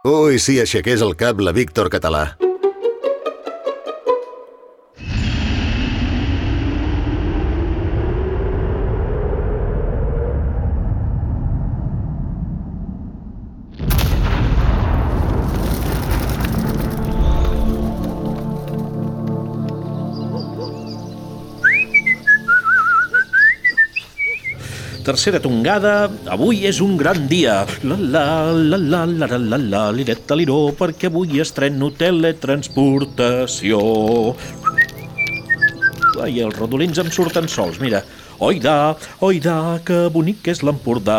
Ui, si aixequés el cap la Víctor Català. Tercera tongada, avui és un gran dia. La la la la la la la la lireta liró, perquè avui estreno teletransportació. Ai, els rodolins em surten sols, mira. Oida, oida, que bonic que és l'Empordà.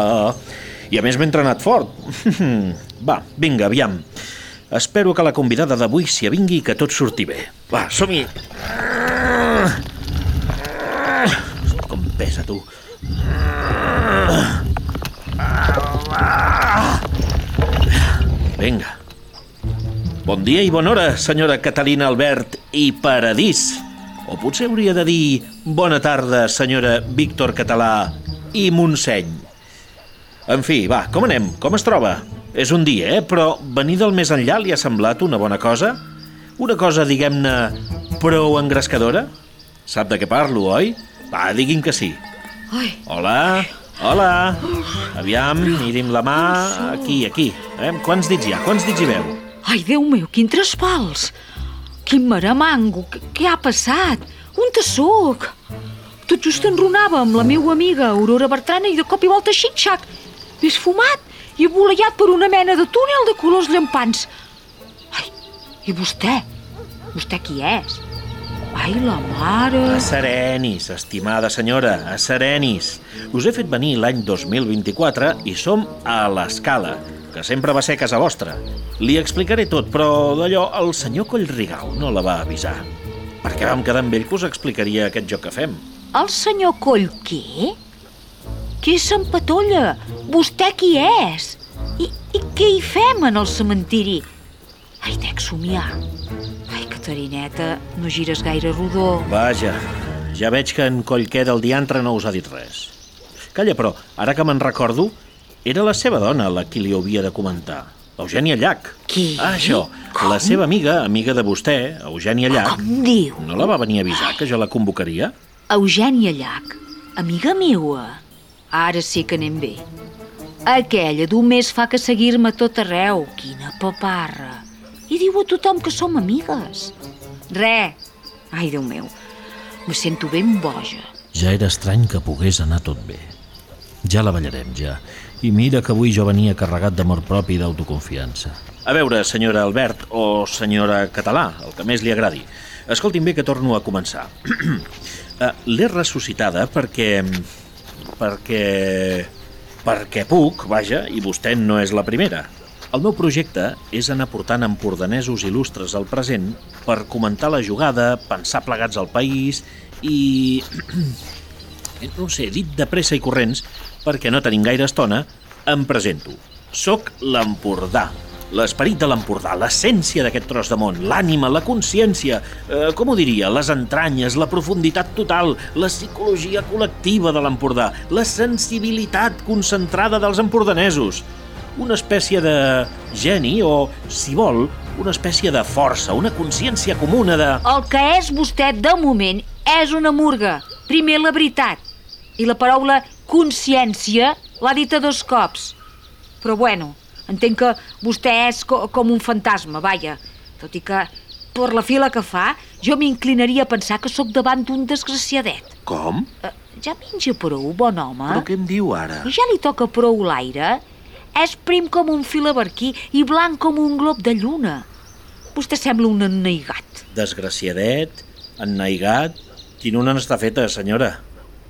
I a més m'he entrenat fort. Va, vinga, aviam. Espero que la convidada d'avui s'hi avingui i que tot surti bé. Va, som-hi. Com pesa, tu. Vinga. Bon dia i bona hora, senyora Catalina Albert i Paradís. O potser hauria de dir bona tarda, senyora Víctor Català i Montseny. En fi, va, com anem? Com es troba? És un dia, eh? Però venir del més enllà li ha semblat una bona cosa? Una cosa, diguem-ne, prou engrescadora? Sap de què parlo, oi? Va, diguin que sí. Ai, Hola, hola. Aviam, miri'm la mà. Aquí, aquí. Eh? Quants dits hi ha? Quants dits hi veu? ai, Déu meu, quin traspals! Quin maramango! Què, ha passat? On te soc? Tot just enronava amb la meva amiga Aurora Bertrana i de cop i volta xitxac. M'he esfumat i voleiat per una mena de túnel de colors llampants. Ai, i vostè? Vostè qui és? Ai, la mare... A serenis, estimada senyora, a serenis. Us he fet venir l'any 2024 i som a l'Escala, que sempre va ser casa vostra. Li explicaré tot, però d'allò el senyor Collrigau no la va avisar. Perquè vam quedar amb ell que us explicaria aquest joc que fem. El senyor Coll què? Què s'empatolla? Vostè qui és? I, I què hi fem en el cementiri? Ai, dec somiar. Ai, Catarineta, no gires gaire rodó. Vaja, ja veig que en Collquer del diantre no us ha dit res. Calla, però, ara que me'n recordo, era la seva dona la qui li havia de comentar. Eugènia Llach. Qui? Ah, això. La seva amiga, amiga de vostè, Eugènia Llach, Com diu? no la va venir a avisar que jo la convocaria? Eugènia Llach, amiga meua. Ara sí que anem bé. Aquella només fa que seguir-me tot arreu. Quina paparra. I diu a tothom que som amigues. Re. Ai, Déu meu, me sento ben boja. Ja era estrany que pogués anar tot bé. Ja la ballarem, ja. I mira que avui jo venia carregat d'amor propi i d'autoconfiança. A veure, senyora Albert, o senyora Català, el que més li agradi. Escolti'm bé que torno a començar. Eh, L'he ressuscitada perquè... perquè... perquè puc, vaja, i vostè no és la primera. El meu projecte és anar portant empordanesos il·lustres al present per comentar la jugada, pensar plegats al país i... no ho sé, dit de pressa i corrents, perquè no tenim gaire estona, em presento. Soc l'Empordà, l'esperit de l'Empordà, l'essència d'aquest tros de món, l'ànima, la consciència, eh, com ho diria, les entranyes, la profunditat total, la psicologia col·lectiva de l'Empordà, la sensibilitat concentrada dels empordanesos, una espècie de geni o, si vol, una espècie de força, una consciència comuna de... El que és vostè de moment és una murga. Primer la veritat. I la paraula consciència l'ha dit a dos cops. Però bueno, entenc que vostè és co com un fantasma, vaja. Tot i que, per la fila que fa, jo m'inclinaria a pensar que sóc davant d'un desgraciadet. Com? Eh, ja menja prou, bon home? Però què em diu ara? Ja li toca prou l'aire? És prim com un filaberquí i blanc com un glob de lluna. Vostè sembla un ennaigat. Desgraciadet, ennaigat... Quina una n'està feta, senyora.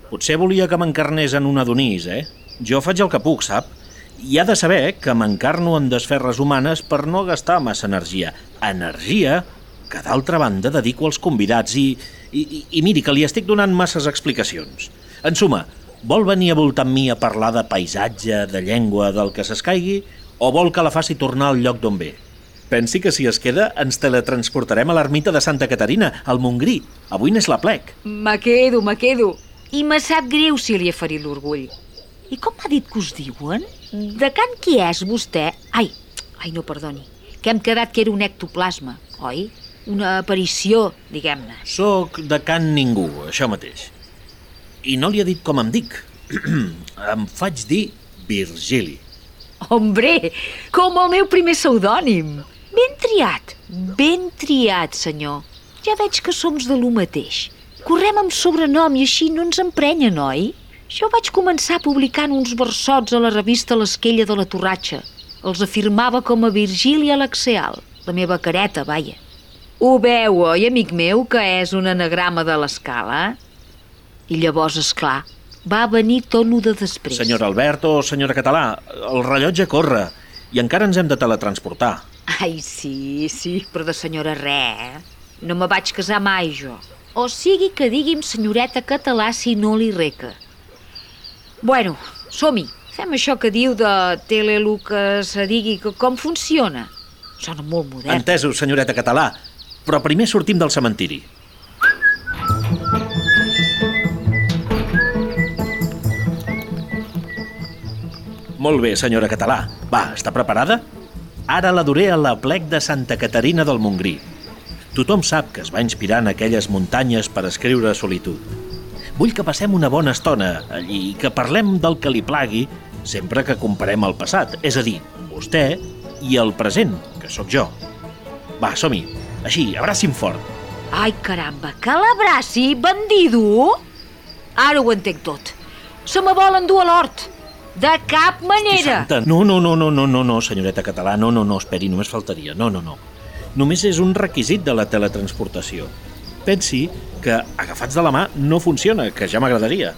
Potser volia que m'encarnés en un Adonís, eh? Jo faig el que puc, sap? I ha de saber que m'encarno en desferres humanes per no gastar massa energia. Energia que, d'altra banda, dedico als convidats i, i, i miri que li estic donant masses explicacions. En suma, vol venir a voltar amb mi a parlar de paisatge, de llengua, del que s'escaigui, o vol que la faci tornar al lloc d'on ve? Pensi que si es queda ens teletransportarem a l'ermita de Santa Caterina, al Montgrí. Avui n'és la plec. Me quedo, me quedo. I me sap greu si li he ferit l'orgull. I com m'ha dit que us diuen? De can qui és vostè? Ai, Ai, no, perdoni. Que hem quedat que era un ectoplasma, oi? Una aparició, diguem-ne. Soc de Can Ningú, això mateix. I no li he dit com em dic. em faig dir Virgili. Hombre, com el meu primer pseudònim. Ben triat, ben triat, senyor. Ja veig que som de lo mateix. Correm amb sobrenom i així no ens emprenyen, oi? Jo vaig començar publicant uns versots a la revista L'Esquella de la Torratxa. Els afirmava com a Virgília Laxeal, la meva careta, vaia. Ho veu, oi, amic meu, que és un anagrama de l'escala? I llavors, és clar, va venir tot lo de després. Senyor Albert o senyora Català, el rellotge corre i encara ens hem de teletransportar. Ai, sí, sí, però de senyora res, eh? No me vaig casar mai, jo. O sigui que digui'm senyoreta català si no li reca. Bueno, som-hi. Fem això que diu de tele que se digui que com funciona. Sona molt modern. Entesos, senyoreta català. Però primer sortim del cementiri. Molt bé, senyora Català. Va, està preparada? Ara la duré a la plec de Santa Caterina del Montgrí. Tothom sap que es va inspirar en aquelles muntanyes per escriure solitud. Vull que passem una bona estona allí i que parlem del que li plagui sempre que comparem el passat, és a dir, vostè i el present, que sóc jo. Va, som-hi. Així, abracin fort. Ai, caramba, que l'abraci, bandido! Ara ho entenc tot. Se me volen dur a l'hort. De cap manera. No, no, no, no, no, no, no, senyoreta català, no, no, no, esperi, només faltaria. No, no, no. Només és un requisit de la teletransportació. Pensi que agafats de la mà no funciona, que ja m'agradaria.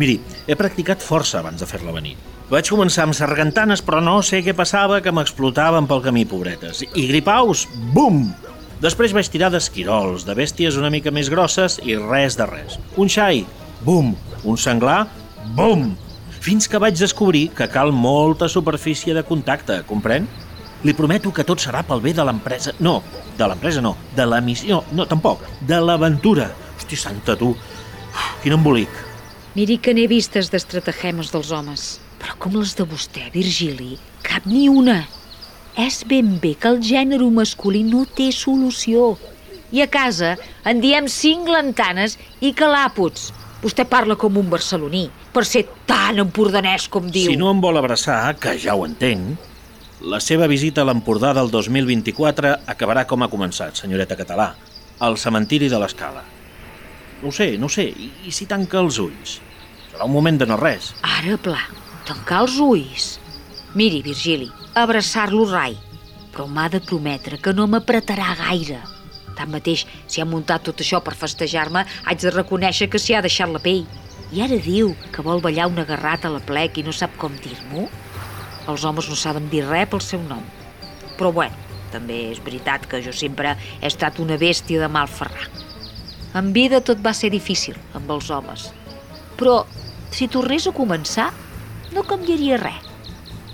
Miri, he practicat força abans de fer-la venir. Vaig començar amb sargantanes, però no sé què passava, que m'explotaven pel camí, pobretes. I gripaus, bum! Després vaig tirar d'esquirols, de bèsties una mica més grosses i res de res. Un xai, bum! Un senglar, bum! Fins que vaig descobrir que cal molta superfície de contacte, comprèn? Li prometo que tot serà pel bé de l'empresa... No, de l'empresa no, de la missió... No, tampoc, de l'aventura. Hosti, santa, tu! Quin embolic. Miri que n'he vistes d'estratagemes dels homes, però com les de vostè, Virgili, cap ni una. És ben bé que el gènere masculí no té solució. I a casa en diem cinc lantanes i calàpots. Vostè parla com un barceloní, per ser tan empordanès com diu. Si no em vol abraçar, que ja ho entenc, la seva visita a l'Empordà del 2024 acabarà com ha començat, senyoreta català, al cementiri de l'Escala. No sé, no sé, i, i si tanca els ulls? Serà un moment de no res. Ara, pla, tancar els ulls. Miri, Virgili, abraçar-lo rai, però m'ha de prometre que no m'apretarà gaire. Tanmateix, si ha muntat tot això per festejar-me, haig de reconèixer que s'hi ha deixat la pell. I ara diu que vol ballar una garrata a la plec i no sap com dir-m'ho? Els homes no saben dir res pel seu nom. Però bueno, també és veritat que jo sempre he estat una bèstia de mal ferrar. En vida tot va ser difícil amb els homes. Però si tornés a començar, no canviaria res.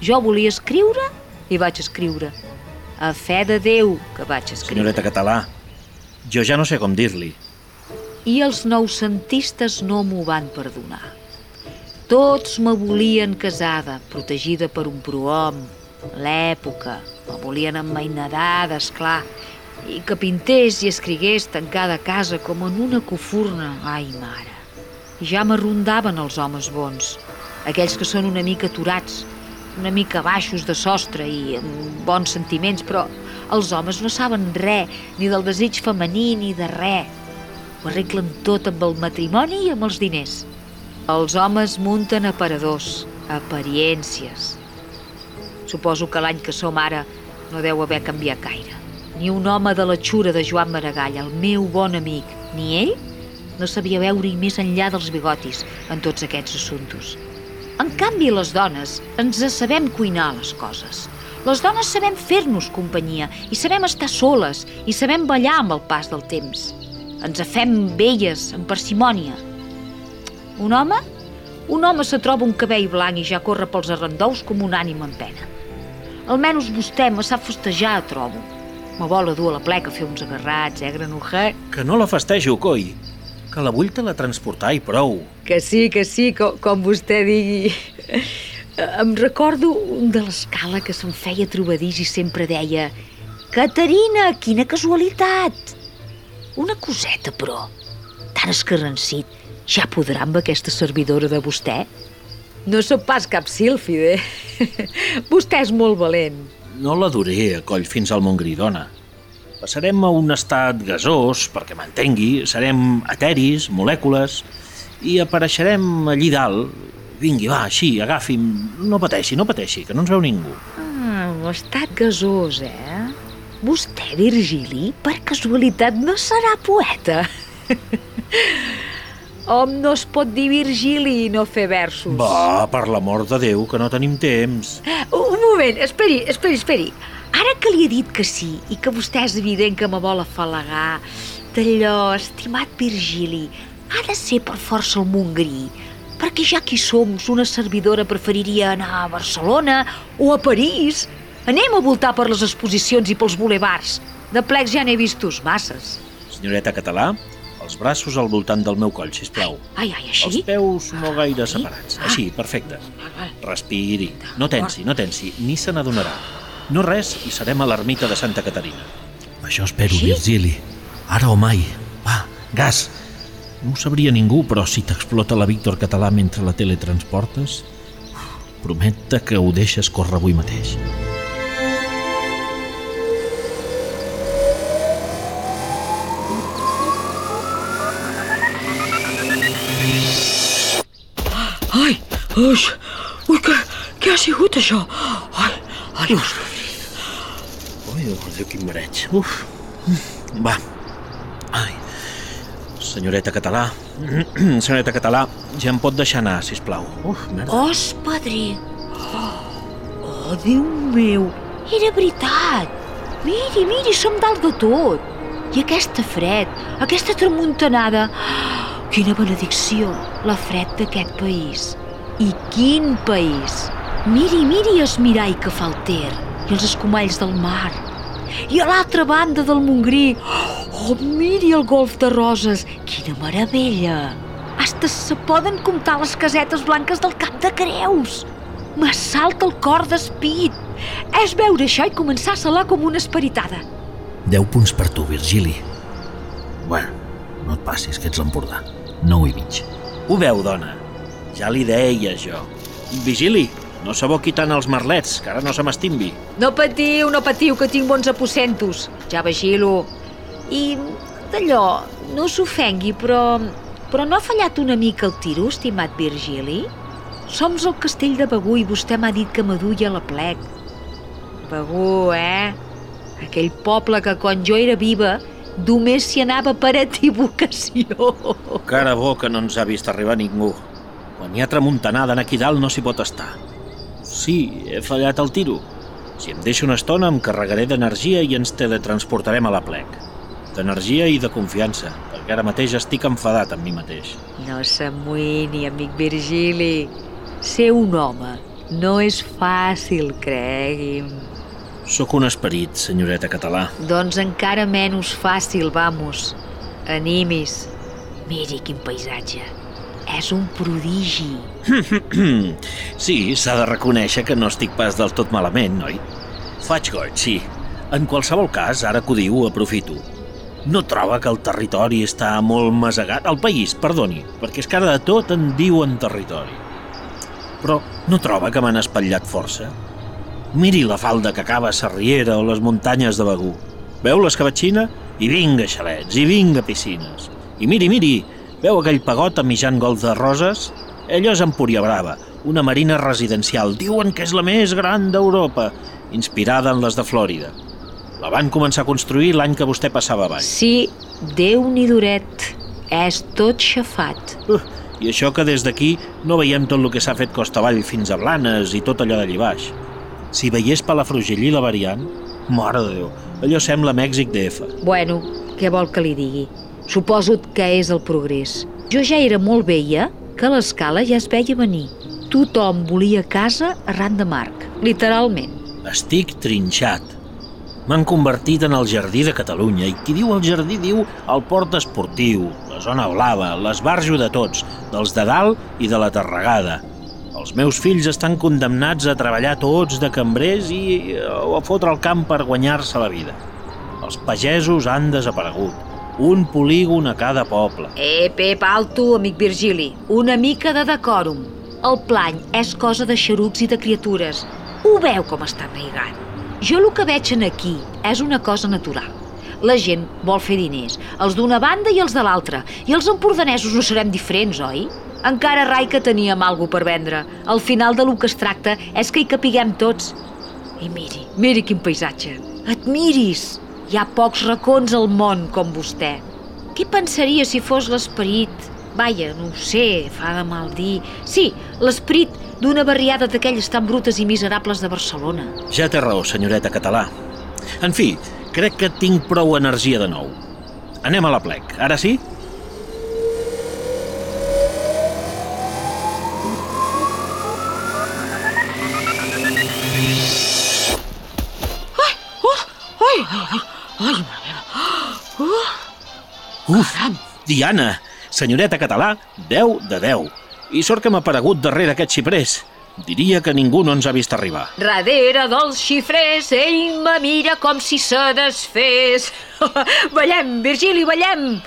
Jo volia escriure i vaig escriure. A fe de Déu que vaig escriure. Senyoreta Català, jo ja no sé com dir-li. I els noucentistes no m'ho van perdonar. Tots me volien casada, protegida per un prohom. L'època, me volien emmainadada, esclar, i que pintés i escrigués tancada a casa com en una cofurna. Ai, mare. Ja m'arrondaven els homes bons, aquells que són una mica aturats, una mica baixos de sostre i amb bons sentiments, però els homes no saben res, ni del desig femení ni de res. Ho arreglen tot amb el matrimoni i amb els diners. Els homes munten aparadors, apariències. Suposo que l'any que som ara no deu haver canviat gaire. Ni un home de la xura de Joan Maragall, el meu bon amic, ni ell, no sabia veure-hi més enllà dels bigotis en tots aquests assumptes. En canvi, les dones ens sabem cuinar les coses. Les dones sabem fer-nos companyia i sabem estar soles i sabem ballar amb el pas del temps. Ens fem velles, amb parsimònia. Un home? Un home se troba un cabell blanc i ja corre pels arrendous com un ànima en pena. Almenys vostè me sap festejar, trobo. Me vol a dur a la pleca a fer uns agarrats, eh, granujet? Que no la festejo, coi. Que la vull te la transportar i prou. Que sí, que sí, com, com vostè digui. Em recordo un de l'escala que se'n feia trobadís i sempre deia Caterina, quina casualitat! Una coseta, però, tan escarrancit, ja podrà amb aquesta servidora de vostè? No sóc pas cap sílfide. vostè és molt valent. No la duré a coll fins al Montgrí, dona. Passarem a un estat gasós, perquè m'entengui, serem eteris, molècules, i apareixerem allí dalt. Vingui, va, així, agafi'm. No pateixi, no pateixi, que no ens veu ningú. Ah, estat gasós, eh? Vostè, Virgili, per casualitat no serà poeta? Hom no es pot dir Virgili i no fer versos. Va, per l'amor de Déu, que no tenim temps. Un moment, esperi, esperi, esperi. Ara que li he dit que sí i que vostè és evident que me vol afalagar, d'allò, estimat Virgili, ha de ser per força el Montgrí, perquè ja que hi som, una servidora preferiria anar a Barcelona o a París. Anem a voltar per les exposicions i pels bulevards. De plecs ja n'he vistos masses. Senyoreta Català, els braços al voltant del meu coll, si plau. Ai, ai, així? Els peus no gaire separats. Així, perfecte. Respiri. No tensi, no tensi. Ni se n'adonarà. No res i serem a l'ermita de Santa Caterina. Això espero, Sí? Virgili. Ara o mai. Va, gas. No ho sabria ningú, però si t'explota la Víctor Català mentre la teletransportes, promet que ho deixes córrer avui mateix. Ai, ui, ui, què, què ha sigut això? Ai, ai, ui. Ui, Déu, quin mareig. Uf. Va. Senyoreta Català. Senyoreta Català, ja em pot deixar anar, si plau. Uf, merda. Os, padrí. Oh, Déu meu, era veritat. Miri, miri, som dalt de tot. I aquesta fred, aquesta tramuntanada... Quina benedicció, la fred d'aquest país. I quin país! Miri, miri el mirall que fa el Ter i els escumalls del mar. I a l'altra banda del Montgrí, oh, miri el golf de Roses, quina meravella! Hasta se poden comptar les casetes blanques del Cap de Creus. Me salta el cor d'espit. És veure això i començar a salar com una esperitada. 10 punts per tu, Virgili. Bueno, no et passis, que ets l'Empordà. 9 i mig. Ho veu, dona? Ja li deia jo. Vigili, no s'aboqui tant els merlets, que ara no se m'estimbi. No patiu, no patiu, que tinc bons aposentos. Ja vigilo. I d'allò, no s'ofengui, però... Però no ha fallat una mica el tiro, estimat Virgili? Som al castell de Begú i vostè m'ha dit que m'aduia la plec. Begú, eh? Aquell poble que quan jo era viva només s'hi anava per equivocació. Cara bo que no ens ha vist arribar ningú. Quan hi ha tramuntanada aquí dalt no s'hi pot estar. Sí, he fallat el tiro. Si em deixo una estona em carregaré d'energia i ens teletransportarem a la plec. D'energia i de confiança, perquè ara mateix estic enfadat amb mi mateix. No s'amoïni, amic Virgili. Ser un home no és fàcil, cregui'm. Sóc un esperit, senyoreta català. Doncs encara menys fàcil, vamos. Animis. Miri quin paisatge. És un prodigi. sí, s'ha de reconèixer que no estic pas del tot malament, noi? Faig goig, sí. En qualsevol cas, ara que ho diu, aprofito. No troba que el territori està molt masegat? El país, perdoni, perquè és que ara de tot en diuen territori. Però no troba que m'han espatllat força? Miri la falda que acaba a Sarriera o les muntanyes de Begú. Veu l'escabatxina? I vinga xalets, i vinga piscines. I miri, miri, veu aquell pagot amb mitjan golf de roses? Allò és Empúria Brava, una marina residencial. Diuen que és la més gran d'Europa, inspirada en les de Flòrida. La van començar a construir l'any que vostè passava avall. Sí, Déu ni duret. És tot xafat. Uh, I això que des d'aquí no veiem tot el que s'ha fet costa avall fins a Blanes i tot allò d'allí baix. Si veiés Palafrugell i la variant, mare de Déu, allò sembla Mèxic DF. Bueno, què vol que li digui? Suposo que és el progrés. Jo ja era molt vella que l'escala ja es veia venir. Tothom volia casa arran de Marc, literalment. Estic trinxat. M'han convertit en el jardí de Catalunya i qui diu el jardí diu el port esportiu, la zona blava, l'esbarjo de tots, dels de dalt i de la Tarregada, Els meus fills estan condemnats a treballar tots de cambrers i o a fotre el camp per guanyar-se la vida. Els pagesos han desaparegut. Un polígon a cada poble. Eh, Pep, alto, amic Virgili. Una mica de decòrum. El plany és cosa de xerucs i de criatures. Ho veu com està neigant. Jo el que veig aquí és una cosa natural. La gent vol fer diners, els d'una banda i els de l'altra. I els empordanesos no serem diferents, oi? Encara rai que teníem alguna per vendre. Al final de lo que es tracta és que hi capiguem tots. I miri, miri quin paisatge. Admiris! Hi ha pocs racons al món com vostè. Qui pensaria si fos l'esperit... Vaja, no ho sé, fa de mal dir... Sí, l'esperit d'una barriada d'aquelles tan brutes i miserables de Barcelona. Ja té raó, senyoreta català. En fi, crec que tinc prou energia de nou. Anem a la plec, ara sí? Ai, ai, ai, mare meva. Uf, Diana, senyoreta català, 10 de 10. I sort que m'ha aparegut darrere aquest xiprers. Diria que ningú no ens ha vist arribar. Darrere dels xifrers, ell me mira com si se desfés. ballem, Virgili, ballem!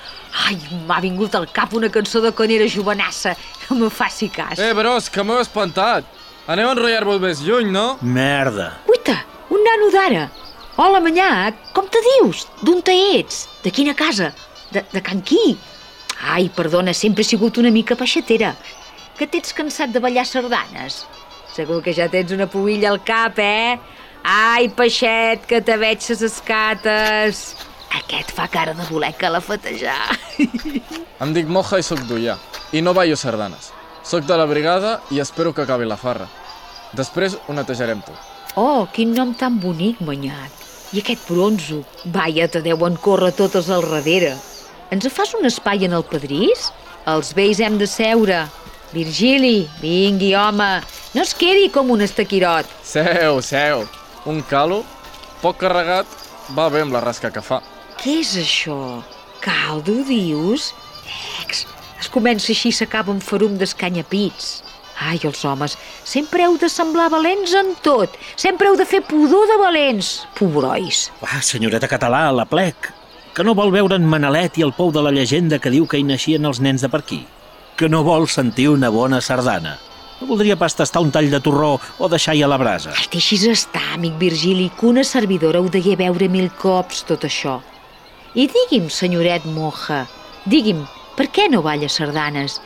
Ai, m'ha vingut al cap una cançó de conera jovenassa. Que me faci cas. Eh, bros, que m'heu espantat. Aneu a enrotllar-vos més lluny, no? Merda. Uita, un nano d'ara. Hola, Manyà, com te dius? D'on te ets? De quina casa? De, de Can Qui? Ai, perdona, sempre he sigut una mica peixatera. Que t'ets cansat de ballar sardanes? Segur que ja tens una puïlla al cap, eh? Ai, peixet, que te veig ses escates. Aquest fa cara de voler calafatejar. Em dic Moja i sóc d'Ullà. I no ballo sardanes. Soc de la brigada i espero que acabi la farra. Després ho netejarem tot. Oh, quin nom tan bonic, Manyat. I aquest bronzo. Vaja, te deuen córrer totes al darrere. Ens fas un espai en el pedrís? Els vells hem de seure. Virgili, vingui, home. No es quedi com un estaquirot. Seu, seu. Un calo, poc carregat, va bé amb la rasca que fa. Què és això? Caldo, dius? Ex, es comença així i s'acaba amb ferum d'escanyapits. Ai, els homes, sempre heu de semblar valents en tot. Sempre heu de fer pudor de valents. Pobrois. Va, senyoreta català, la plec. Que no vol veure en Manalet i el pou de la llegenda que diu que hi naixien els nens de per aquí. Que no vol sentir una bona sardana. No voldria pas tastar un tall de torró o deixar-hi a la brasa. Ai, deixis estar, amic Virgili, que una servidora ho degué veure mil cops, tot això. I digui'm, senyoret Moja, digui'm, per què no balla sardanes?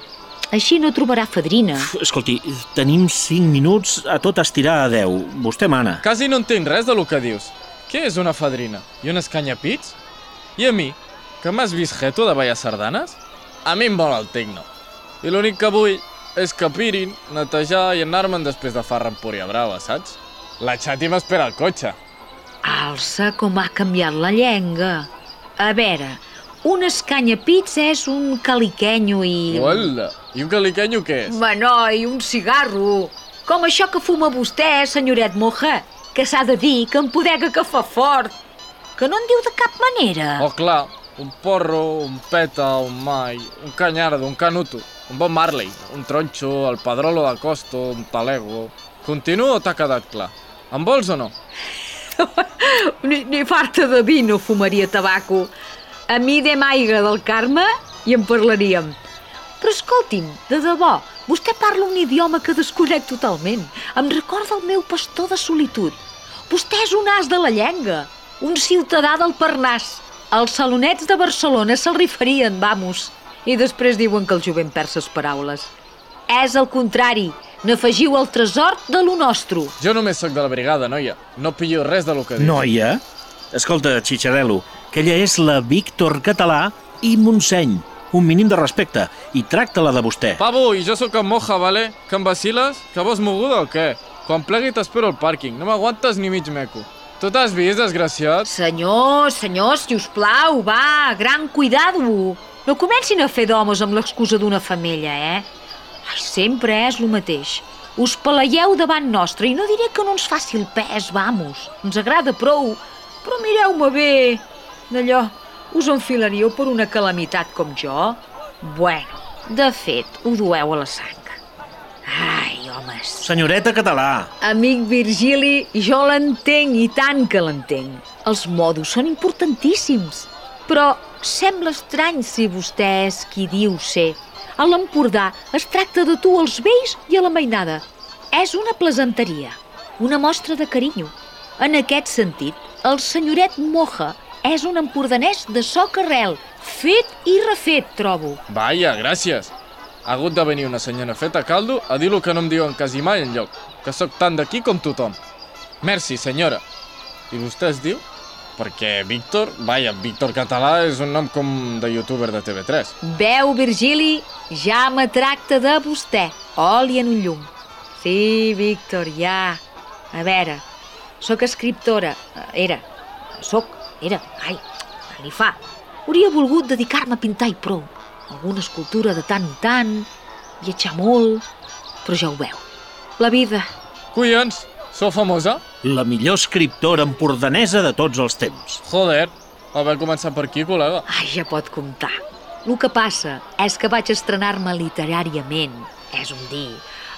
Així no trobarà fadrina. Escolti, tenim 5 minuts a tot estirar a 10. Vostè mana. Quasi no entenc res de lo que dius. Què és una fadrina? I un escanyapits? I a mi, que m'has vist jeto de ballar sardanes? A mi em vol el tecno. I l'únic que vull és que pirin, netejar i anar-me'n després de farra Empúria Brava, saps? La xati m'espera al cotxe. Alça com ha canviat la llenga. A veure, un escanyapits és un caliquenyo i... Hola! I un caliquenyo què és? Manoi, un cigarro. Com això que fuma vostè, senyoret Moja, que s'ha de dir que em podega que fa fort. Que no en diu de cap manera. Oh, clar, un porro, un peta, un mai, un canyardo, un canuto, un bon Marley, un tronxo, el padrolo de costo, un talego... Continuo o t'ha quedat clar? En vols o no? ni, ni farta de vi no fumaria tabaco. A mi de maiga del Carme i en parlaríem. Però escolti'm, de debò, vostè parla un idioma que desconec totalment. Em recorda el meu pastor de solitud. Vostè és un as de la llenga, un ciutadà del Parnàs. Els salonets de Barcelona se'l referien, vamos. I després diuen que el jovent perd ses paraules. És el contrari. N'afegiu el tresor de lo nostre. Jo només sóc de la brigada, noia. No pillo res de lo que dius. Noia? Escolta, Xitxarelo, que ella és la Víctor Català i Montseny. Un mínim de respecte. I tracta-la de vostè. Pavo, i jo sóc en Moja, vale? Que em vaciles? Que vols moguda o què? Quan plegui t'espero al pàrquing. No m'aguantes ni mig meco. Tu t'has vist, desgraciat? Senyor, senyor, si us plau, va, gran cuidado. No comencin a fer d'homes amb l'excusa d'una femella, eh? Ai, sempre és el mateix. Us paleieu davant nostre i no diré que no ens faci el pes, vamos. Ens agrada prou, però mireu-me bé. D'allò, us enfilaríeu per una calamitat com jo? Bueno, de fet, ho dueu a la sang. Ai, homes. Senyoreta català, Amic Virgili, jo l'entenc i tant que l'entenc. Els modos són importantíssims. Però sembla estrany si vostè és qui diu ser. A l'Empordà es tracta de tu als vells i a la mainada. És una plesanteria, una mostra de carinyo. En aquest sentit, el senyoret Moja és un empordanès de soc arrel, fet i refet, trobo. Vaja, gràcies. Ha hagut de venir una senyora feta a caldo a dir lo que no em diuen quasi mai enlloc, que sóc tant d'aquí com tothom. Merci, senyora. I vostè es diu? Perquè Víctor, vaja, Víctor Català és un nom com de youtuber de TV3. Veu, Virgili, ja me tracta de vostè. Oli en un llum. Sí, Víctor, ja. A veure, sóc escriptora. Eh, Era. Sóc. Era. Ai, li fa. Hauria volgut dedicar-me a pintar i prou. Alguna escultura de tant en tant, viatjar molt... Però ja ho veu. La vida. Collons, sou famosa? La millor escriptora empordanesa de tots els temps. Joder, haver començat per aquí, col·lega. Ai, ja pot comptar. El que passa és que vaig estrenar-me literàriament, és un dir,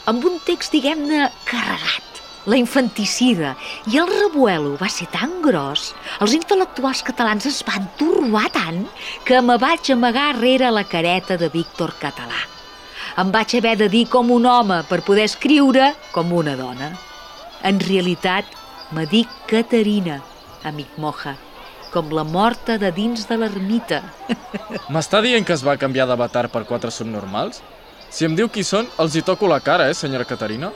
amb un text, diguem-ne, carregat. La infanticida i el revuelo va ser tan gros, els intel·lectuals catalans es van torbar tant que me vaig amagar rere la careta de Víctor Català. Em vaig haver de dir com un home per poder escriure com una dona. En realitat, me dic Caterina, amic Moja, com la morta de dins de l'ermita. M'està dient que es va canviar d'avatar per quatre subnormals? Si em diu qui són, els hi toco la cara, eh, senyora Caterina?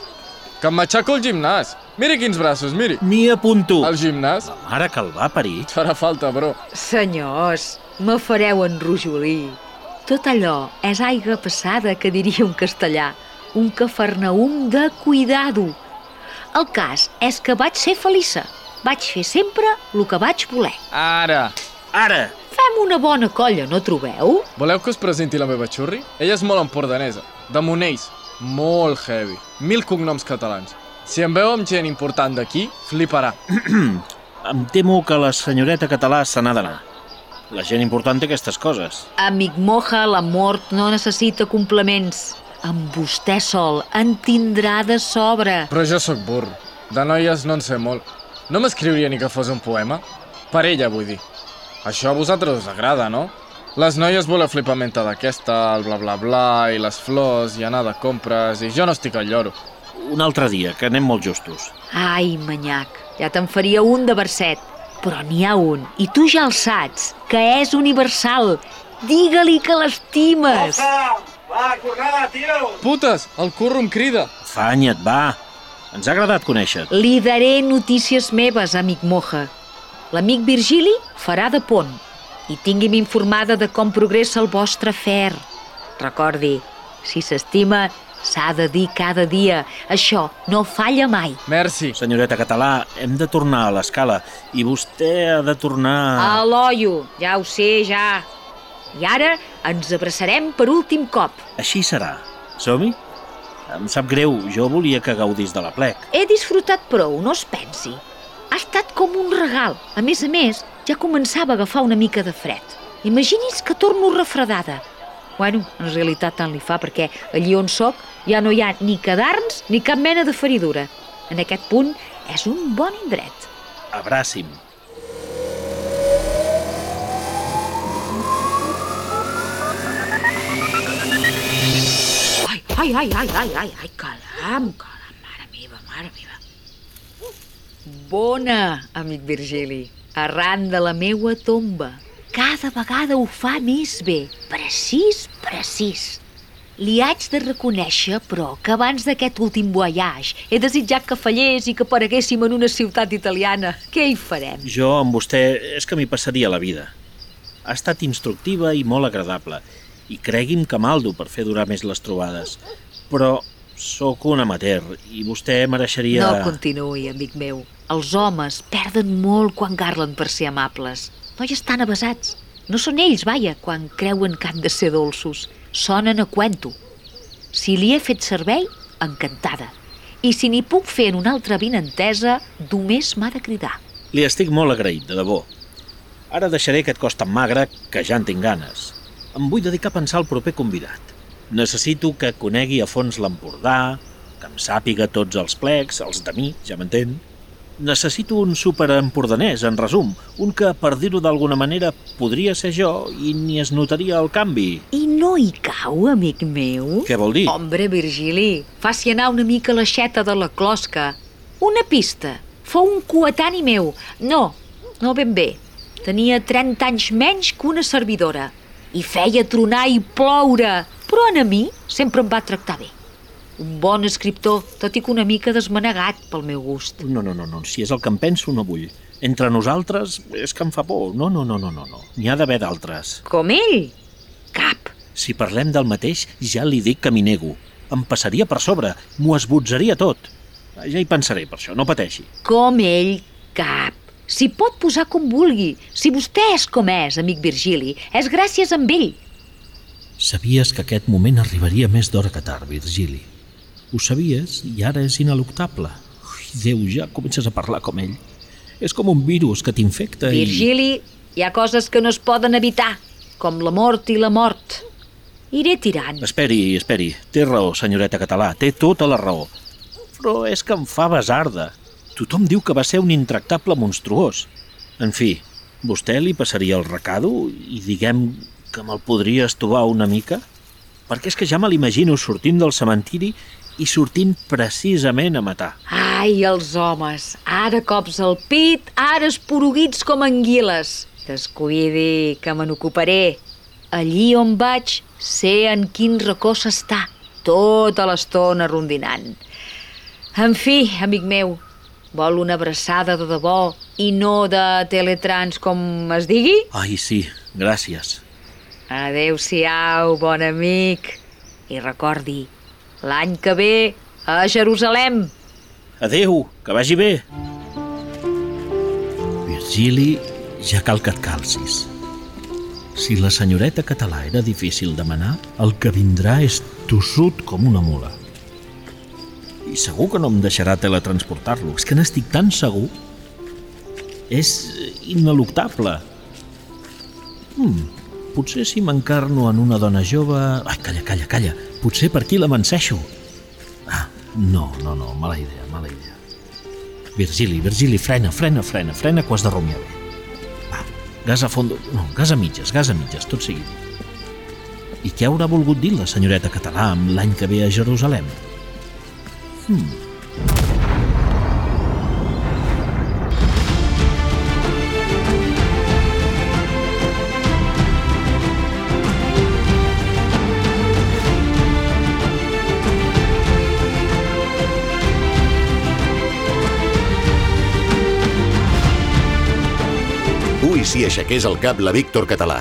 Que em matxaco el gimnàs. Miri quins braços, miri. M'hi apunto. Al gimnàs? La mare que el va parir. Et farà falta, bro. Senyors, me fareu enrojolir. Tot allò és aigua passada, que diria un castellà. Un cafarnaum de cuidado. El cas és que vaig ser feliça. Vaig fer sempre el que vaig voler. Ara. Ara! Fem una bona colla, no trobeu? Voleu que us presenti la meva xurri? Ella és molt empordanesa, de Monells, molt heavy, mil cognoms catalans. Si em veu amb gent important d'aquí, fliparà. Em temo que la senyoreta català se n'ha d'anar. La gent important té aquestes coses. Amic Moja, la mort no necessita complements. Amb vostè sol en tindrà de sobre. Però jo sóc burro. De noies no en sé molt. No m'escriuria ni que fos un poema. Per ella, vull dir. Això a vosaltres us agrada, no? Les noies voleu flipamenta d'aquesta, el bla bla bla, i les flors, i anar de compres, i jo no estic al lloro. Un altre dia, que anem molt justos. Ai, manyac, ja te'n faria un de verset. Però n'hi ha un, i tu ja el saps, que és universal. Digue-li que l'estimes. Putes, el curro em crida. Afanya't, va. Ens ha agradat conèixer. Li daré notícies meves, amic Moja. L'amic Virgili farà de pont i tingui'm informada de com progressa el vostre afer. Recordi, si s'estima, s'ha de dir cada dia. Això no falla mai. Merci. Senyoreta català, hem de tornar a l'escala i vostè ha de tornar... A l'oio, ja ho sé, ja. I ara ens abraçarem per últim cop. Així serà. Som-hi? Em sap greu, jo volia que gaudís de la plec. He disfrutat prou, no es pensi. Ha estat com un regal. A més a més, ja començava a agafar una mica de fred. Imagini's que torno refredada. Bueno, en realitat tant li fa, perquè allí on sóc ja no hi ha ni cadarns ni cap mena de feridura. En aquest punt és un bon indret. Abraci'm. Ai, ai, ai, ai, ai, ai, caram, caram, mare meva, mare meva. Bona, amic Virgili, arran de la meua tomba. Cada vegada ho fa més bé, precís, precís. Li haig de reconèixer, però, que abans d'aquest últim voyage he desitjat que fallés i que apareguéssim en una ciutat italiana. Què hi farem? Jo amb vostè és que m'hi passaria la vida. Ha estat instructiva i molt agradable, i cregui'm que maldo per fer durar més les trobades. Però sóc un amateur i vostè mereixeria... No continuï, amic meu. Els homes perden molt quan garlen per ser amables. No hi estan avasats. No són ells, vaja, quan creuen que han de ser dolços. Sonen a cuento. Si li he fet servei, encantada. I si n'hi puc fer en una altra vinentesa, només m'ha de cridar. Li estic molt agraït, de debò. Ara deixaré aquest cos tan magre que ja en tinc ganes. Em vull dedicar a pensar el proper convidat. Necessito que conegui a fons l'Empordà, que em sàpiga tots els plecs, els de mi, ja m'entén. Necessito un superempordanès, en resum, un que, per dir-ho d'alguna manera, podria ser jo i ni es notaria el canvi. I no hi cau, amic meu? Què vol dir? Hombre, Virgili, faci anar una mica l'aixeta de la closca. Una pista. Fou un coetani meu. No, no ben bé. Tenia 30 anys menys que una servidora. I feia tronar i ploure. Però a mi sempre em va tractar bé. Un bon escriptor, tot i que una mica desmanegat pel meu gust. No, no, no, no. si és el que em penso no vull. Entre nosaltres és que em fa por. No, no, no, no, no. no. N'hi ha d'haver d'altres. Com ell? Cap. Si parlem del mateix, ja li dic que m'hi nego. Em passaria per sobre, m'ho esbotzaria tot. Ja hi pensaré per això, no pateixi. Com ell, cap. S'hi pot posar com vulgui. Si vostè és com és, amic Virgili, és gràcies amb ell. Sabies que aquest moment arribaria més d'hora que tard, Virgili. Ho sabies i ara és ineluctable. Ui, Déu, ja comences a parlar com ell. És com un virus que t'infecta i... Virgili, hi ha coses que no es poden evitar, com la mort i la mort. Iré tirant. Esperi, esperi. Té raó, senyoreta català, té tota la raó. Però és que em fa besarda. Tothom diu que va ser un intractable monstruós. En fi, vostè li passaria el recado i diguem que me'l podria estovar una mica? Perquè és que ja me l'imagino sortint del cementiri i sortint precisament a matar. Ai, els homes, ara cops al pit, ara esporuguits com anguiles. Descuidi, que me n'ocuparé. Allí on vaig, sé en quin racó s'està, tota l'estona rondinant. En fi, amic meu, vol una abraçada de debò i no de teletrans com es digui? Ai, sí, gràcies. Adéu-siau, bon amic. I recordi, l'any que ve a Jerusalem. Adéu, que vagi bé. Virgili, ja cal que et calcis. Si la senyoreta català era difícil de manar, el que vindrà és tossut com una mula. Segur que no em deixarà teletransportar-lo. És que n'estic tan segur. És ineluctable. Hmm, potser si m'encarno en una dona jove... Ai, calla, calla, calla. Potser per aquí la m'enceixo. Ah, no, no, no, mala idea, mala idea. Virgili, Virgili, frena, frena, frena, frena, que ho has de rumiar bé. Va, gas a fondo... No, gas a mitges, gas a mitges, tot seguit. I què haurà volgut dir la senyoreta català amb l'any que ve a Jerusalem? Hmm. Ui, si aixequés el cap la Víctor Català.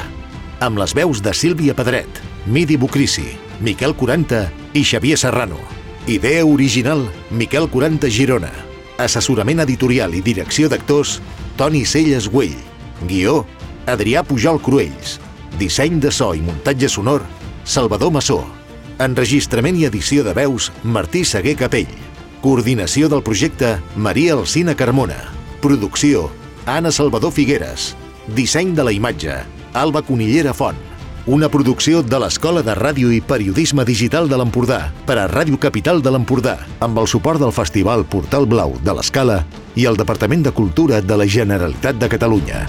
Amb les veus de Sílvia Pedret, Midi Bucrisi, Miquel 40 i Xavier Serrano. Idea original, Miquel 40 Girona. Assessorament editorial i direcció d'actors, Toni Celles Güell. Guió, Adrià Pujol Cruells. Disseny de so i muntatge sonor, Salvador Massó. Enregistrament i edició de veus, Martí Seguer Capell. Coordinació del projecte, Maria Alcina Carmona. Producció, Anna Salvador Figueres. Disseny de la imatge, Alba Conillera Font. Una producció de l'Escola de Ràdio i Periodisme Digital de l'Empordà per a Ràdio Capital de l'Empordà, amb el suport del Festival Portal Blau de l'Escala i el Departament de Cultura de la Generalitat de Catalunya.